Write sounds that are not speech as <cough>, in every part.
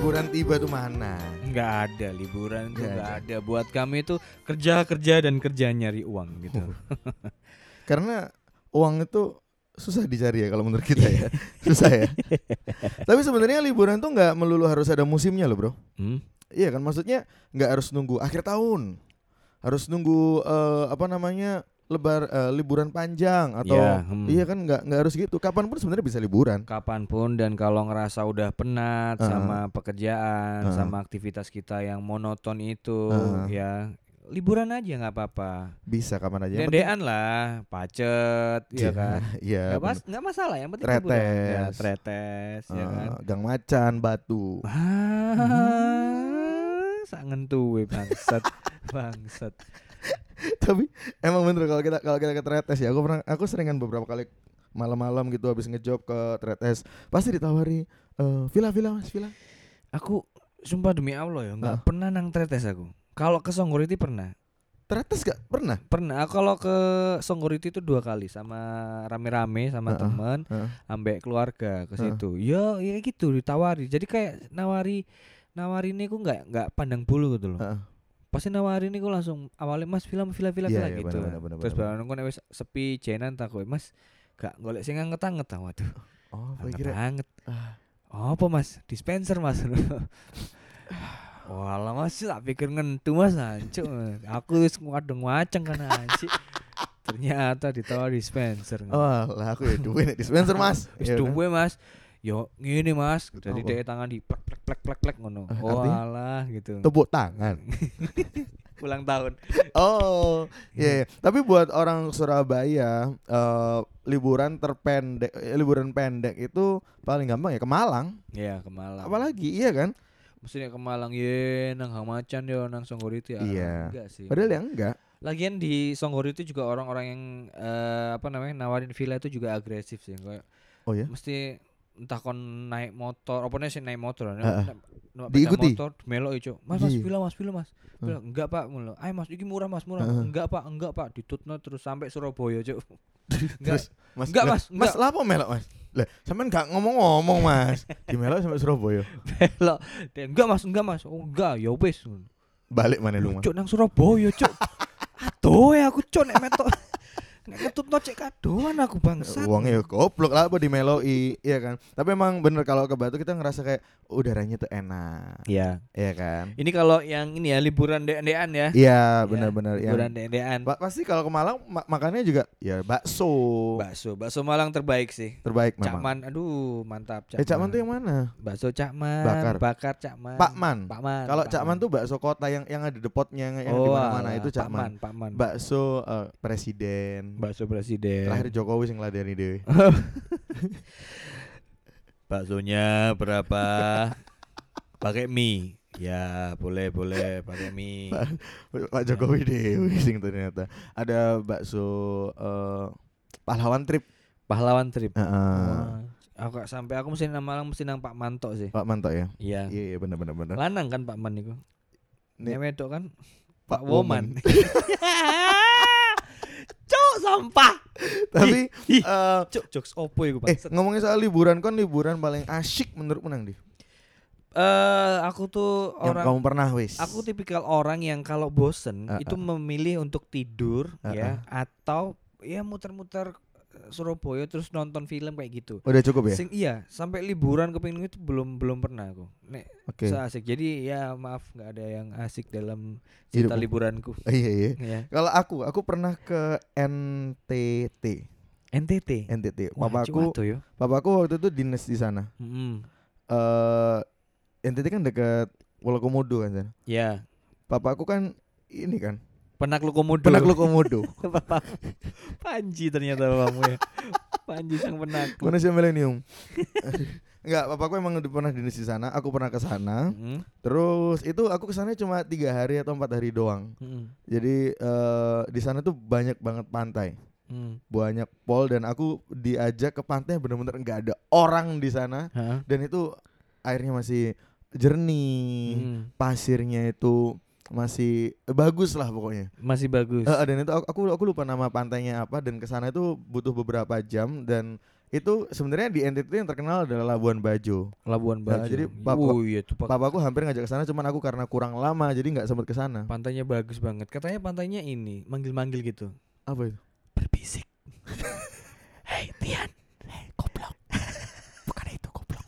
Liburan tiba tuh mana? Nggak ada liburan tuh Nggak nggak ada. Buat kami itu kerja kerja dan kerja nyari uang gitu. Karena uang itu susah dicari ya kalau menurut kita ya. <laughs> susah ya. Tapi sebenarnya liburan tuh nggak melulu harus ada musimnya loh, Bro. Hmm? Iya kan maksudnya nggak harus nunggu akhir tahun. Harus nunggu eh, apa namanya? Lebar eh, liburan panjang atau Iya, hmm. iya kan nggak nggak harus gitu. Kapan pun sebenarnya bisa liburan. Kapan pun dan kalau ngerasa udah penat Heeh. sama pekerjaan, Heeh. sama aktivitas kita yang monoton itu, Heeh. ya liburan aja nggak apa-apa. Bisa kapan aja. Dendean lah, pacet, ya kan. <laughs> Iya. Nggak, mas, nggak masalah, yang penting liburan. Ya, Tretes. tretes, ya Eh, kan. Gang Macan, Batu. Ah, sak ngentuwe bangsat, <laughs> bangsat. <laughs> Tapi emang bener kalau kita kalau kita ke Tretes ya, aku pernah aku seringan beberapa kali malam-malam gitu habis ngejob ke Tretes, pasti ditawari eh, villa villa Mas, villa. Aku sumpah demi Allah ya nggak Ah. pernah nang tretes aku. Kalau ke Songgoriti pernah. Tretes gak pernah? Pernah. Aku kalau ke Songgoriti itu dua kali sama rame-rame sama Heeh, teman, heeh. ambek keluarga ke situ. Ya, ya gitu ditawari. Jadi kayak nawari nawari ini aku nggak nggak pandang bulu gitu loh. Heeh. Pasti nawari ini aku langsung awalnya Mas film film film Iya, film iya, gitu. bener, bener, bener, Terus barang aku wis sepi jenan tak kowe Mas gak golek sing anget-anget ah, waduh. Oh, Anget kira banget. Ah. Apa Mas? Dispenser Mas. <laughs> Walah Mas tak pikir ngentu Mas anjuk. Aku wis ngadeng waceng kan anjing. <laughs> Ternyata ditawar dispenser. Oh, lah aku ya duwe dispenser, Mas. Wis Ya udah. duwe Mas. Yo ngene Mas. Jadi Apa? dia tangan di plek plek plek plek plek ngono. Ah, Oh alah gitu. Tepuk tangan. <laughs> Ulang tahun. Oh, iya. iya. Tapi buat orang Surabaya, eh, liburan terpendek, eh, liburan pendek itu paling gampang ya ke Malang. Iya ke Malang. Apalagi, iya kan? Maksudnya ke Malang ye nang Hamacan yo nang Songgoriti ya. Iya. Enggak sih. Padahal ya enggak. Lagian di Songgoriti juga orang-orang yang eh, apa namanya nawarin villa itu juga agresif sih kayak Oh ya. mesti entah kon naik motor apa sih naik motor pegang Diikuti? motor melo ijo mas mas Iya. villa mas villa mas. Villa, enggak pak mulu ayo mas iki murah mas murah Heeh. enggak pak enggak pak ditutno terus sampai Surabaya cuk <laughs> enggak Terus Mas, Enggak, Mas, Mas, enggak. apa melok, Mas? Lah, sampean gak ngomong-ngomong, Mas. Di melok sampai Surabaya. <laughs> Dia, enggak mas enggak mas oh enggak ya wis Balik mana lu, Mas? cuk nang Surabaya cuk <laughs> aduh ya aku cuk nek metok nek ketutno cek kadoan aku bangsat Uangnya ya goblok lah apa di meloi, iya kan. Tapi emang bener kalau ke Batu kita ngerasa kayak udaranya tuh enak, Iya. iya kan. Ini kalau yang ini ya liburan dek-dekan ya. Iya, benar-benar yang Liburan dek-dekan. Pa- pasti kalau ke Malang ma- makannya juga ya bakso. Bakso, bakso Malang terbaik sih. Terbaik memang. Man, aduh mantap Cak Eh Cak Man tuh yang mana? Bakso Cak Man, Bakar. bakar Cak Man. Pak Man. Pak Man. Kalau Pak Cak Man tuh bakso kota yang yang ada depotnya yang, yang di oh, mana-mana itu Cak Pak Man. Pak Man. Bakso eh, presiden. Bakso presiden. Terakhir Jokowi sing ngladeni dhewe. <laughs> Baksonya berapa? Pakai mie. Ya, boleh boleh pakai mie. Pak Jokowi dhewe sing ternyata. Ada bakso eh, pahlawan trip. Pahlawan trip. Heeh. Wah, Aku gak sampai aku mesti nang Malang mesti nang Pak Manto sih. Pak Manto ya. Iya. Iya iya benar benar benar. Lanang kan Pak Man itu. Nek wedok kan Pak Pak Woman. Cuk <laughs> sampah. Tapi eh Cuk jokes opo iku eh Pak? ngomongin soal liburan kan liburan paling asyik menurut menang di. Eh aku tuh Yang orang kamu pernah wis. aku tipikal orang yang kalau bosen Ah, itu memilih untuk tidur Ah, ya atau ya muter-muter eh, Surabaya terus nonton film kayak gitu. Udah cukup ya? Sing iya, sampai liburan kepingin itu belum belum pernah aku. Nek Oke. seasik. Jadi ya maaf nggak ada yang asik dalam cerita liburanku. <laughs> Iya iya. ya. Kalau aku, aku pernah ke NTT. NTT. NTT. Papaku, papaku waktu itu dinas di sana. Mm-mm. Eh NTT kan dekat Pulau Komodo kan. San. Ya. Papaku kan ini kan Penakluk komodo. penakluk Komodo. <laughs> Panji ternyata bapakmu ya. Panji sang penakluk. Manusia milenium. <laughs> Enggak, papaku emang pernah dinas di sana. Aku pernah ke sana. Mm-mm. Terus itu aku ke sana cuma tiga hari atau empat hari doang. Mm-mm. Jadi eh di sana tuh banyak banget pantai. Mm. banyak pol dan aku diajak ke pantai bener-bener nggak ada orang di sana Hah? dan itu airnya masih jernih Mm. pasirnya itu masih eh, bagus lah pokoknya Masih bagus. Eh, dan itu aku aku aku lupa nama pantainya apa dan ke sana itu butuh beberapa jam dan Itu sebenarnya di NTT yang terkenal adalah Labuan Bajo. Labuan Nah, Bajo. jadi papa- oh iya tuh Pak. Papaku hampir ngajak ke sana cuman aku karena kurang lama jadi nggak sempat ke sana. Pantainya bagus banget. Katanya pantainya ini manggil-manggil gitu. Apa itu? Berbisik. <laughs> Hei Tian, hey, goblok. Bukan itu goblok.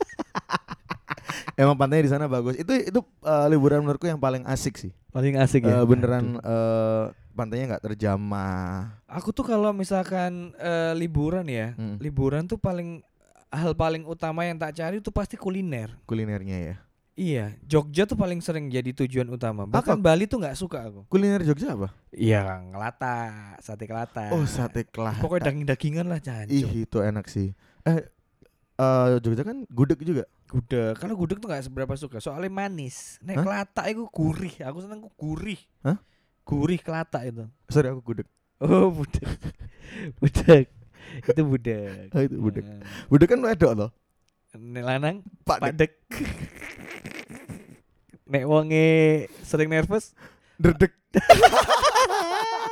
Emang pantainya di sana bagus. Itu itu eh, liburan menurutku yang paling asik sih. Paling asik Eh, ya. beneran eh, pantainya nggak terjamah. Aku tuh kalau misalkan eh, liburan ya, Hmm. liburan tuh paling hal paling utama yang tak cari tuh pasti kuliner. kulinernya ya. Iya, Jogja tuh paling sering jadi tujuan utama. Bahkan Bali tuh nggak suka aku. Kuliner Jogja apa? Iya, ngelata, sate kelata. Oh sate kelata. Pokoknya daging-dagingan lah Ih itu enak sih. Eh eh, Jogja kan gudeg juga. Gudeg, kalau gudeg tuh nggak seberapa suka. Soalnya manis. Nek Hah? kelata itu gurih. Aku seneng ku gurih. Hah? Gurih kelata itu. Sorry aku gudeg. Oh, budek. budek. <laughs> Itu budek. Oh, itu budek. Nah, Gudeg kan wedok loh. Nek lanang Pak Dek. padek. Nek wonge sering nervous, Dredeg. <laughs>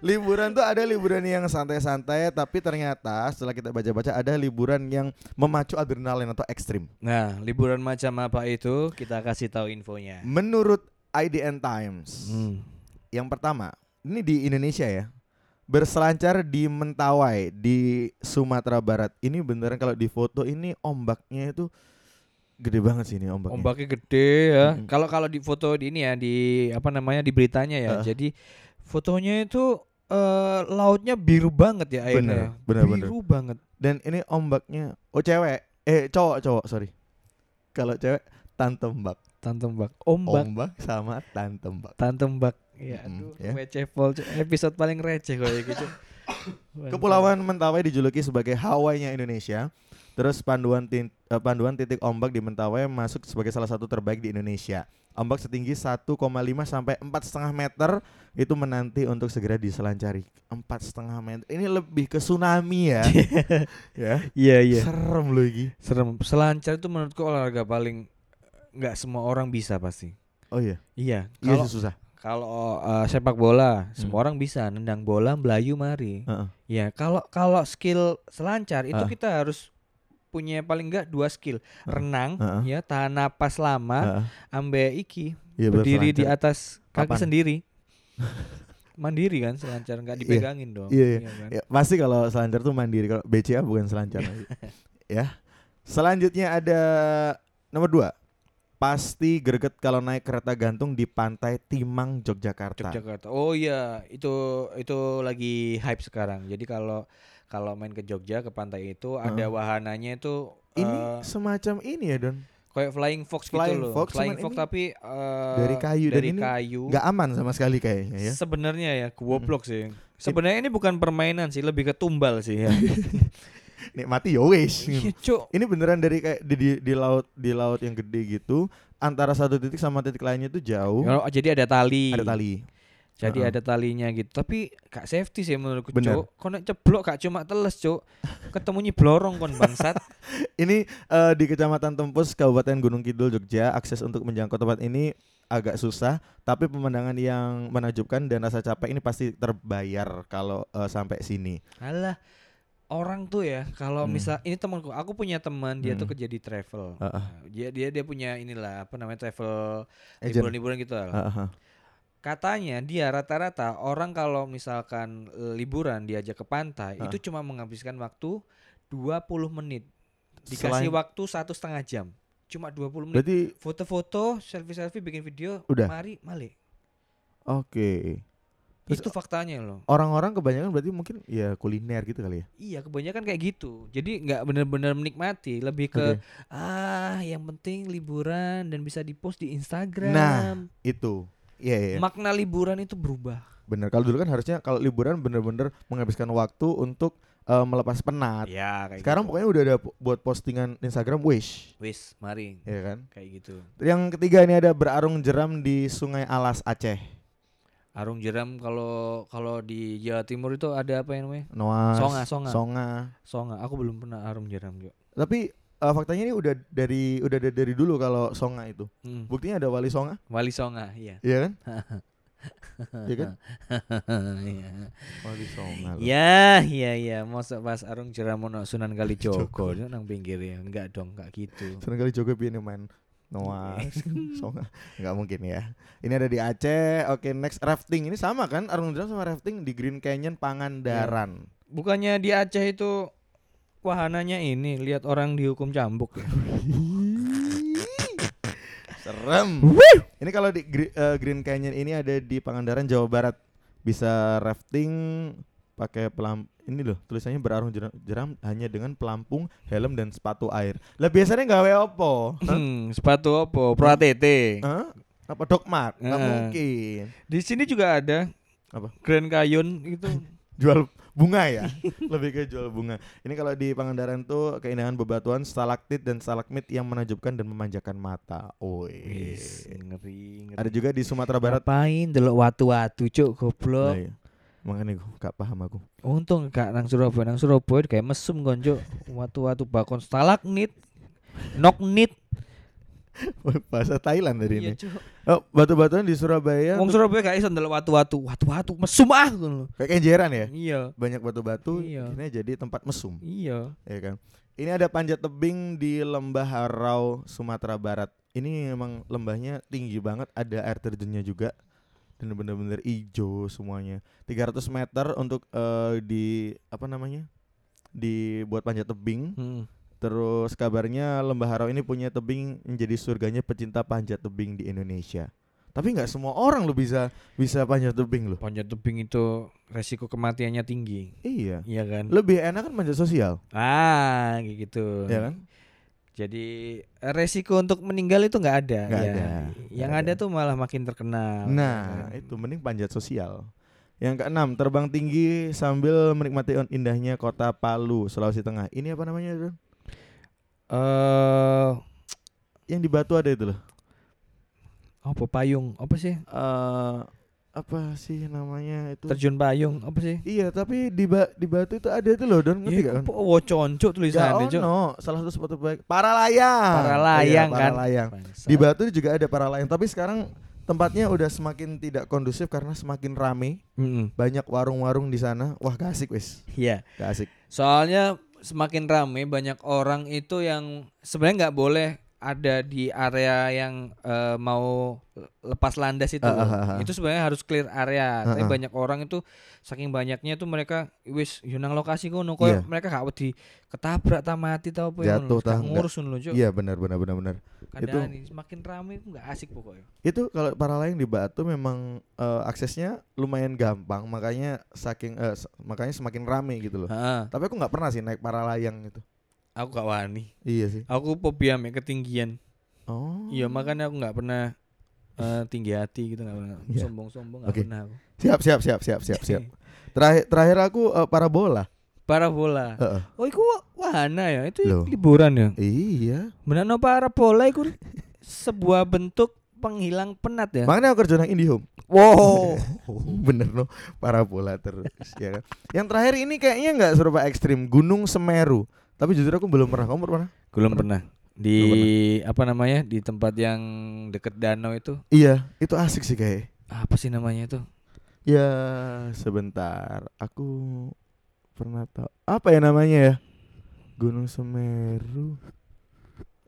liburan tuh ada liburan yang santai-santai tapi ternyata setelah kita baca-baca ada liburan yang memacu adrenalin atau ekstrim. Nah, liburan macam apa itu? Kita kasih tahu infonya. Menurut IDN Times, Hmm. yang pertama, ini di Indonesia ya. Berselancar di Mentawai di Sumatera Barat. Ini beneran kalau di foto ini ombaknya itu gede banget sih ini ombaknya. Ombaknya gede ya. Kalau kalau di foto di ini ya di apa namanya di beritanya ya. Heeh. Jadi fotonya itu eh, lautnya biru banget ya airnya. bener, bener. biru banget. Dan ini ombaknya oh cewek. Eh cowok cowok sorry. Kalau cewek tantembak. Tantembak. Ombak. Ombak sama tantembak. Tantembak. Ya, Mm-mm, aduh, ya. receh pol. Cuk. Episode paling receh kayak gitu. Kepulauan Mentawai dijuluki sebagai Hawaii-nya Indonesia. Terus panduan tin- eh, panduan titik ombak di Mentawai masuk sebagai salah satu terbaik di Indonesia. Ombak setinggi 1,5 sampai 4,5 meter itu menanti untuk segera diselancari. 4,5 meter. Ini lebih ke tsunami ya. <laughs> <laughs> ya. Iya, iya. Serem loh ini. Serem. Selancar itu menurutku olahraga paling nggak semua orang bisa pasti. Oh iya. Iya. Iya Kalau sih susah. Kalau eh, sepak bola semua Hmm. orang bisa nendang bola melayu mari. Heeh. Ya kalau kalau skill selancar itu Ah. kita harus punya paling enggak dua skill Ah. renang Ah. ya tahan napas lama Heeh. ambe iki Iya, berdiri di atas kaki Papan. sendiri <laughs> mandiri kan selancar nggak dipegangin dong Iya, iya. kan? Ya, pasti kalau selancar tuh mandiri kalau BCA bukan selancar <laughs> ya selanjutnya ada nomor dua pasti greget kalau naik kereta gantung di pantai Timang Yogyakarta. Yogyakarta. Oh iya itu itu lagi hype sekarang. Jadi kalau kalau main ke Jogja ke pantai itu ada Heeh. wahananya itu ini eh, semacam ini ya Don? kayak flying fox Flying gitu loh. fox, flying fox tapi eh, dari kayu. Dan dari ini kayu. nggak aman sama sekali kayaknya ya. Sebenarnya ya goblok sih. Sebenarnya ini bukan permainan sih, lebih ke tumbal sih ya. <laughs> nikmati ya wis Iya, ini beneran dari kayak di, di, di laut di laut yang gede gitu antara satu titik sama titik lainnya itu jauh Oh, jadi ada tali. ada tali Jadi Heeh. ada talinya gitu. Tapi gak safety sih menurutku, Bener. Cuk. Kau nek ceblok gak cuma teles, Cuk. Ketemunya blorong kon bangsat. <laughs> Ini eh, di Kecamatan Tempus, Kabupaten Gunung Kidul, Jogja. Akses untuk menjangkau tempat ini agak susah, tapi pemandangan yang menakjubkan dan rasa capek ini pasti terbayar kalau eh, sampai sini. Alah. Orang tuh ya, kalau Hmm. misal ini temanku, aku punya teman dia tuh Hmm. kerja di travel. Heeh. Nah, Dia dia dia punya inilah apa namanya travel liburan-liburan gitu lah. Heeh. Katanya dia rata-rata orang kalau misalkan e, liburan diajak ke pantai Hah? itu cuma menghabiskan waktu 20 menit. Dikasih Selain- waktu satu setengah jam. Cuma 20 menit. Berarti Foto-foto, selfie-selfie, bikin video, Udah. mari, malik. oke. Terus- itu faktanya loh. Orang-orang kebanyakan berarti mungkin ya kuliner gitu kali ya. Iya, kebanyakan kayak gitu. Jadi nggak benar-benar menikmati, lebih ke Oke. ah yang penting liburan dan bisa dipost di Instagram. Nah, Itu. Iya, iya. iya. Makna liburan itu berubah. Bener. Kalau dulu kan harusnya kalau liburan bener-bener menghabiskan waktu untuk eh, melepas penat. Ya, kayak Sekarang gitu. pokoknya udah ada buat postingan Instagram wish, wis, mari. ya kan? Kayak gitu. Yang ketiga ini ada berarung jeram di Sungai Alas Aceh. Arung jeram kalau kalau di Jawa Timur itu ada apa yang namanya? Noas, Songa, songa. Songa. Songa. Aku belum pernah arung jeram juga. Tapi eh, faktanya ini udah dari udah da- dari dulu kalau Songa itu. Hmm. Buktinya ada wali Songa, Wali Songa, iya. iya kan? <laughs> ya kan? <laughs> Iya. Wali Songo. Ya, iya iya, mosok pas Arung Jeram ono Sunan Kalijogo nang pinggirnya. Enggak dong, enggak gitu. Seneng kali juga piye main Noah <laughs> Songo. Enggak mungkin ya. Ini ada di Aceh. Oke, next rafting. Ini sama kan? Arung Jeram sama rafting di Green Canyon Pangandaran. Bukannya di Aceh itu wahananya ini lihat orang dihukum cambuk ya. <laughs> Serem. Ini kalau di eh, Green Canyon ini ada di Pangandaran, Jawa Barat. Bisa rafting pakai pelam ini loh tulisannya berarung jeram, jeram hanya dengan pelampung, helm dan sepatu air. Lah biasanya gawe opo? Hmm, sepatu apa? Pro ATT. Hah? Apa Dogmart? Nggak Eh. mungkin. Di sini juga ada Apa? Grand Kayon itu. <laughs> Jual bunga ya? <laughs> Lebih ke jual bunga. Ini kalau di Pangandaran tuh keindahan bebatuan stalaktit dan stalagmit yang menakjubkan dan memanjakan mata. Wis, ngeri, ngeri. Ada juga di Sumatera Barat. Ngapain delok watu-watu cuk goblok. Lah iya. Makanya gue gak paham aku. Untung gak nang Surabaya, nang Surabaya kayak mesum cuk. Watu-watu bakon stalagmit. Noknit. <laughs> Bahasa Thailand dari ini. Iya, Cuk. Oh, batu-batuan di Surabaya Wong Surabaya gak iso ndelok watu-watu. Watu-watu mesum ah kayak kenjeran ya. Iya. Banyak batu-batu, Iya. ini jadi tempat mesum, Iya. ya kan. Ini ada panjat tebing di Lembah Harau, Sumatera Barat. Ini memang lembahnya tinggi banget, ada air terjunnya juga. Dan bener-bener hijau semuanya. 300 meter untuk eh, di apa namanya? Dibuat panjat tebing. Hmm. Terus kabarnya Lembah Harau ini punya tebing menjadi surganya pecinta panjat tebing di Indonesia. Tapi nggak semua orang lo bisa bisa panjat tebing loh. Panjat tebing itu resiko kematiannya tinggi. Iya. Iya kan? Lebih enak kan panjat sosial, Ah, gitu. ya kan? Jadi resiko untuk meninggal itu nggak ada. Nggak ya. ada, Yang nggak ada ada. tuh malah makin terkenal. Nah, ya kan? itu mending panjat sosial. Yang keenam, terbang tinggi sambil menikmati indahnya kota Palu, Sulawesi Tengah. Ini apa namanya, Don? Eh, Yang di Batu ada itu loh. apa payung? Apa sih? Eh apa sih namanya itu? Terjun payung apa sih? Iya, tapi di ba- di Batu itu ada itu loh, Don. Ngerti kan? oh, concok tulisannya, Cuk. ono, salah satu sepatu baik. Para layang. Para layang Iya, kan. Para layang. Di Batu juga ada para layang, tapi sekarang tempatnya udah semakin tidak kondusif karena semakin rame. Mm-mm. Banyak warung-warung di sana. Wah, gak asik wis. Iya. Gak asik. Soalnya semakin rame banyak orang itu yang sebenarnya nggak boleh ada di area yang eh, mau lepas landas itu. Loh. ah, ah, ah. Itu sebenarnya harus clear area. Ah, Tapi ah. banyak orang itu saking banyaknya itu mereka wis yo nang lokasi kono koyo Iya. mereka gak wedi ketabrak ta mati ta apa ya Jatuh, enggak. ngurus ngono. Iya, benar benar benar benar. Ini semakin rame itu nggak asik pokoknya. Itu kalau para layang di Batu memang eh, aksesnya lumayan gampang, makanya saking s- makanya semakin rame gitu loh. Heeh. Tapi aku nggak pernah sih naik para layang itu. Aku gak wani. Iya sih. Aku fobia mek ketinggian. Oh. Iya makanya aku nggak pernah eh, tinggi hati gitu nggak pernah Iya. sombong-sombong nggak Oke. pernah aku. Siap siap siap siap siap siap. <laughs> Terakhir terakhir aku eh, parabola. Parabola. Heeh. Oh, iku wahana ya? Itu Loh. liburan ya? Iya. Menano parabola iku sebuah bentuk penghilang penat ya? Makanya aku kerja nang IndiHome. Wow. <laughs> Bener no, parabola terus ya kan. Yang terakhir ini kayaknya nggak serupa ekstrim, Gunung Semeru. Tapi jujur aku belum pernah. Kamu pernah? Belum pernah. Di apa namanya? Di tempat yang deket danau itu. Iya, itu asik sih kayak. Apa sih namanya itu? Ya, sebentar. Aku pernah tahu. Apa ya namanya ya? Gunung Semeru.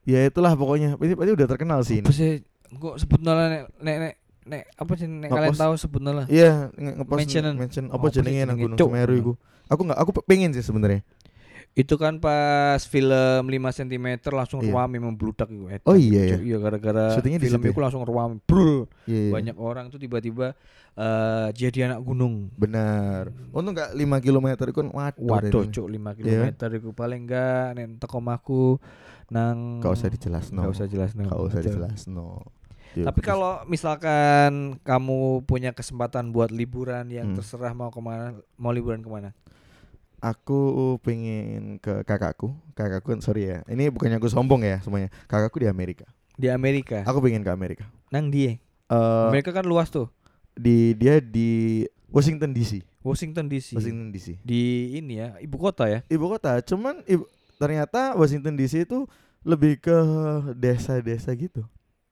Ya itulah pokoknya. Ini pasti udah terkenal sih Apa ini. sih? Kok sebut nek nek nek nek apa sih nek kalian tahu sebut nolak? Iya, nge- ngepost mention apa jenenge nang? Gunung. Semeru iku. Aku nggak aku pengen sih sebenarnya. Itu kan pas film 5 cm langsung Iya. ruame membludak itu. Oh iya ya. Iya gara-gara Syutingnya di film situ ya? itu langsung ruame. Brul. Iya. iya. banyak orang tuh tiba-tiba eh jadi anak gunung. Benar. Untung nggak 5 km itu kan waduh. Waduh, cuk 5 Iya km iku paling enggak nek teko omahku nang Gak usah dijelas no. Nggak usah jelas no. Gak usah Betul. dijelas no. Ya, Tapi kalau misalkan kamu punya kesempatan buat liburan yang Hmm. terserah mau ke mana, mau liburan ke mana? Aku pengen ke kakakku, kakakku sorry ya. Ini bukannya aku sombong ya semuanya. Kakakku di Amerika. Di Amerika. Aku pengen ke Amerika. Nang dia. Eh Amerika kan luas tuh. di dia di Washington DC. Washington DC. Washington DC. Di ini ya, ibu kota ya. Ibu kota, cuman ibu, ternyata Washington DC itu lebih ke desa-desa gitu.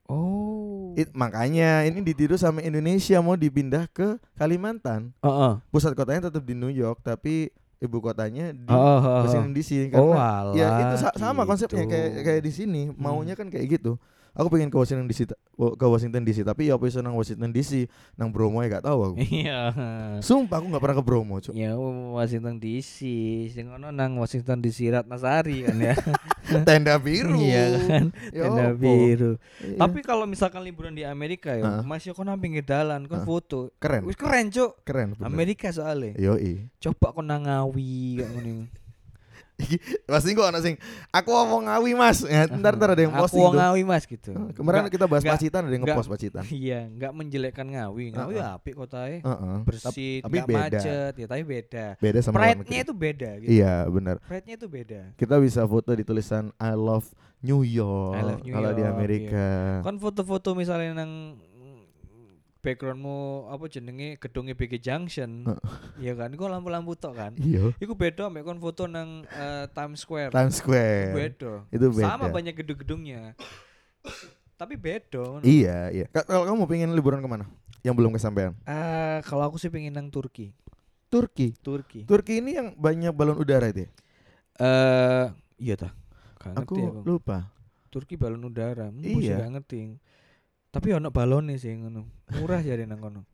Oh. It- makanya ini ditiru sama Indonesia mau dipindah ke Kalimantan. Heeh. Pusat kotanya tetap di New York tapi ibu kotanya di Oh, oh, oh. Washington DC Oh, karena ya itu sa- sama konsepnya gitu. kayak kayak di sini maunya kan kayak gitu. Aku pengen ke Washington DC ke Washington DC tapi ya apa iso nang Washington DC nang Bromo ya gak tahu aku. Iya. Sumpah aku gak pernah ke Bromo, Cuk. Ya Washington DC, sing ono nang Washington DC Ratnasari kan ya. <laughs> Tenda biru. Iya kan. Ya Tenda apa? biru. Iya. Tapi kalau misalkan liburan di Amerika ya, Heeh. Mas yo kon nang pinggir dalan, kon foto. keren. Wis keren, Cuk. Keren bener. Amerika soalnya. Yoi. Coba kon nang Ngawi kayak ngono. <laughs> Pasti kok ana sing aku ngomong ngawi Mas. Ya, ntar ntar ada yang Aku posting wong tuh. Ngawi, Mas gitu. <laughs> Kemarin Nggak- kita bahas nggak- Pacitan ada yang nggak- ngepost Pacitan. <laughs> Iya, enggak menjelekkan Ngawi. Ngawi Heeh. apik kotae. Heeh. Bersih, tapi beda. macet, ya tapi beda. Beda sama Pride-nya itu beda gitu. Iya, benar. Pride-nya itu beda. Kita bisa foto di tulisan I love New York. I love New kalau di York, iya. Amerika. Kan foto-foto misalnya nang backgroundmu apa jenenge gedungnya BG Junction. Iya kan, iku lampu-lampu tok kan. Iya. Iku beda mek kon foto nang eh, Times Square. Times Square. beda. Itu beda. Sama banyak gedung-gedungnya. Tapi beda. Iya, iya. Ka- Kalau kamu pengen liburan ke mana? Yang belum kesampaian. Eh, kalau aku sih pengen nang Turki. Turki. Turki. Turki ini yang banyak balon udara itu. ya? Eh, iya ta. Gak Aku aku. lupa. Turki balon udara. Iya. Iya. gak ngerti. Tapi ono balonnya sih ngono. Murah jadi nang kono.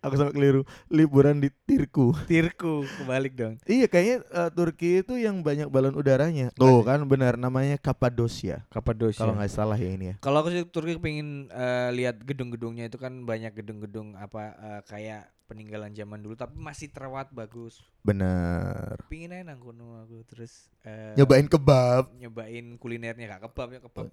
Aku sampai keliru. Liburan di Tirku. Tirku kebalik dong. iya, kayaknya eh, Turki itu yang banyak balon udaranya. Tuh kan benar namanya Kapadosia. Kapadosia. Kalau nggak salah ya ini ya. Kalau aku sih Turki pengen eh, lihat gedung-gedungnya itu kan banyak gedung-gedung apa eh, kayak peninggalan zaman dulu tapi masih terawat bagus. Benar. Pingin aja nang kono aku terus eh, Nyobain kebab. nyobain kulinernya gak kebab ya kebab.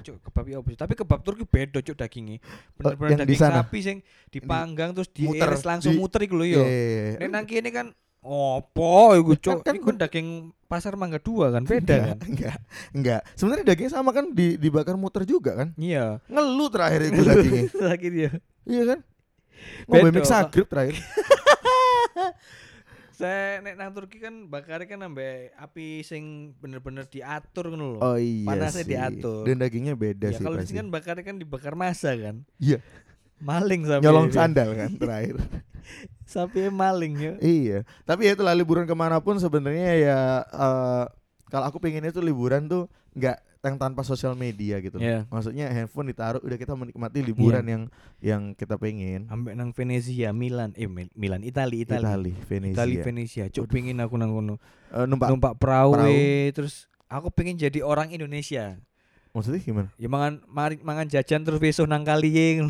Cuk, kebab ya? Tapi kebab Turki beda cuk dagingnya. Bener-bener yang di daging sana? sapi sing dipanggang terus muter, diiris langsung di- muter iku lho yo. iya. Nek nang kene kan opo iku cuk. Kan- kan daging pasar mangga dua kan beda kan. Enggak, enggak, enggak. Sebenarnya dagingnya sama kan di, dibakar muter juga kan? Iya. Ngeluh terakhir itu dagingnya. <laughs> Lagi dia. iya kan? Ngombe mix agrip terakhir. <laughs> Saya nek nang Turki kan bakare kan nambah api sing bener-bener diatur ngono lho. Oh iya Panasnya sih. diatur. Dan dagingnya beda ya sih kalau di sini kan bakare kan dibakar masa kan. Iya. Maling sampai Nyolong sandal kan <laughs> terakhir. Sampai maling ya. iya. Tapi ya itulah liburan ke mana pun sebenarnya ya eh, kalau aku pengennya tuh liburan tuh nggak yang tanpa sosial media gitu. Iya. Maksudnya handphone ditaruh udah kita menikmati liburan Iya. yang yang kita pengen. Ambek nang Venezia, Milan, eh Mil- Milan, Itali, Itali. Itali, Venezia. Itali, Venezia. Cuk pengin aku nang kono. Eh, numpak Numpak perahu, terus aku pengen jadi orang Indonesia. maksudnya gimana? Ya mangan mari mangan jajan terus besok nang kali.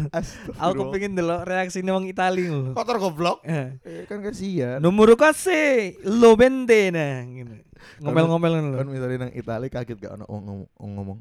Aku pengen delok reaksine wong Itali ngono. kotor goblok. Eh. Eh, kan kasihan. Nomor kase lo bende nah gitu. Ngomel-ngomel kan lho. misalnya nang Itali kaget gak ono ngomong, ngomong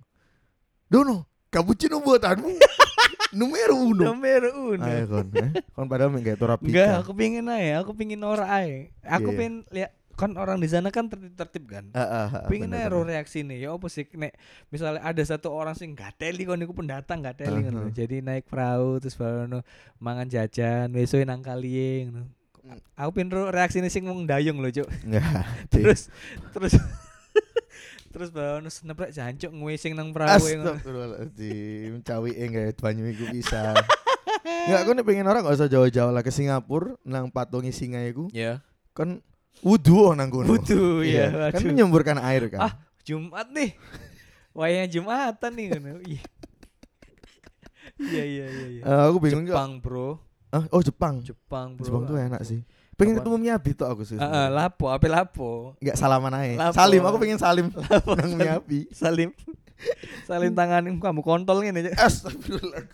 Dono cappuccino buatanmu <laughs> numero uno Nomor uno. ayo kon eh? kon padahal kayak torapika Enggak, aku pengen aja, aku pengen ora ae. Aku Iya. pengen lihat kan orang di sana kan tertib-tertib kan. Ah, ah, ah, pengen bener, aja reaksi nih. Ya apa sih nek misalnya ada satu orang sing gateli kon iku pendatang gateli ngono. Uh-huh. Jadi naik perahu terus baru mangan jajan, besok nang kali ngono. Hmm. Aku pengen ro reaksi nih sing wong dayung lho, Cuk. <laughs> Enggak Terus terus <laughs> terus baru seneprek jancuk ngising nang perahu. Astagfirullahaladzim Cawi enggak banyu iku bisa Enggak, aku nih pengen orang gak usah jauh-jauh lah ke Singapura Nang patungi singa iku Ya. Kan wudhu nang kono Wudu ya. Kan waduh. menyemburkan air kan Ah, Jumat nih. Wayang Jumatan nih ngono. Iya. Iya iya iya iya. Eh, Aku bingung Jepang, Bro. Ah, Oh Jepang Jepang, Bro. Jepang tuh enak sih Pengen Apa? ketemu Miyabi tuh aku sih Heeh, lapo, ape lapo. Enggak salaman aja Lapo. Salim, aku pengen salim <laughs> Lapo Nang salim. Miyabi Salim. Salim tangan kamu kontol ngene. Astagfirullah.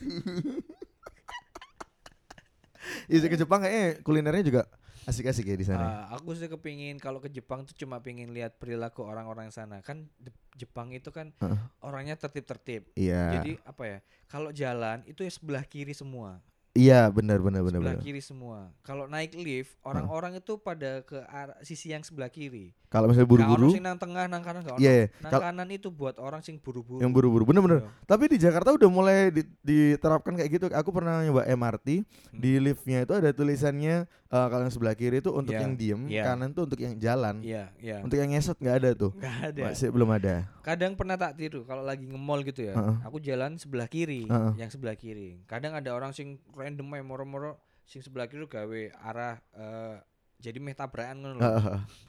Iya ke Jepang kayaknya kulinernya juga asik-asik ya di sana. Ah, aku sih kepingin kalau ke Jepang tuh cuma pengen lihat perilaku orang-orang sana. Kan Jep- Jepang itu kan Heeh. orangnya tertib-tertib. Iya. Jadi apa ya? Kalau jalan itu ya sebelah kiri semua. Iya, benar benar benar sebelah benar. kiri semua. Kalau naik lift, orang-orang itu pada ke arah sisi yang sebelah kiri. Kalau misalnya buru-buru, sing nang tengah, nang kanan gak ono. Iya. Nang kanan itu buat orang sing buru-buru. yang buru-buru bener-bener. Iya. Tapi di Jakarta udah mulai di- diterapkan kayak gitu. Aku pernah nyoba MRT Hmm. di liftnya itu ada tulisannya eh, kalau yang sebelah kiri itu untuk Iya, yang diem, iya. kanan tuh untuk yang jalan. Iya, iya. Untuk yang ngesot nggak ada tuh. Nggak ada. Masih belum ada. Kadang pernah tak tiru kalau lagi nge-mall gitu ya. Heeh. Aku jalan sebelah kiri, Heeh. yang sebelah kiri. Kadang ada orang sing random ae moro-moro sing sebelah kiri gawe arah eh, jadi meh tabrakan ngono.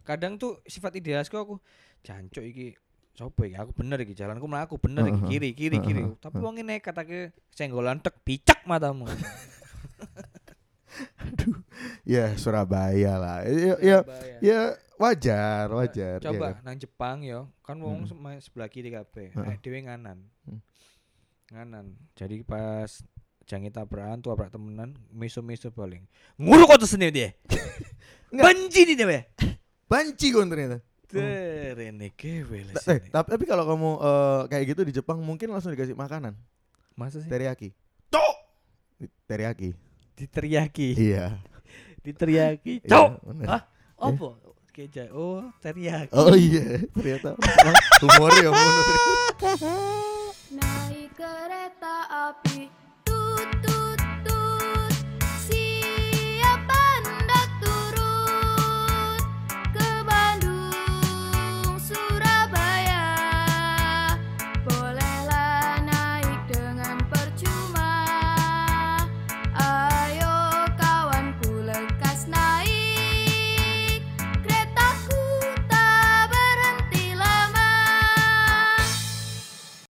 Kadang tuh sifat idealisku aku jancuk iki Sopo iki? Aku bener iki jalanku mlaku bener iki kiri kiri kiri. Tapi wong ini nekat aku senggolan tek picak matamu. <laughs> Ya Surabaya lah. Ya, ya, Surabaya. ya wajar, wajar. ya Coba kan? nang Jepang yo, kan wong Mm. sema- sebelah kiri kabeh. Heeh. Eh dhewe nganan. Hmm. Nganan. Jadi pas jangi tabrakan tuh abrak temenan, miso-miso paling. Nguru kok tuh seni dia. Benci nih dewe. Banci kon ternyata. Terene kewe Eh, tapi, tapi kalau kamu eh, kayak gitu di Jepang mungkin langsung dikasih makanan. Masa sih? Teriyaki. Cok! Teriyaki. Diteriaki. Iya. <laughs> Diteriaki. Iya, Cok! Hah? Apa? Keja. Oh, teriyaki. Oh iya, ternyata humor ya. Naik kereta api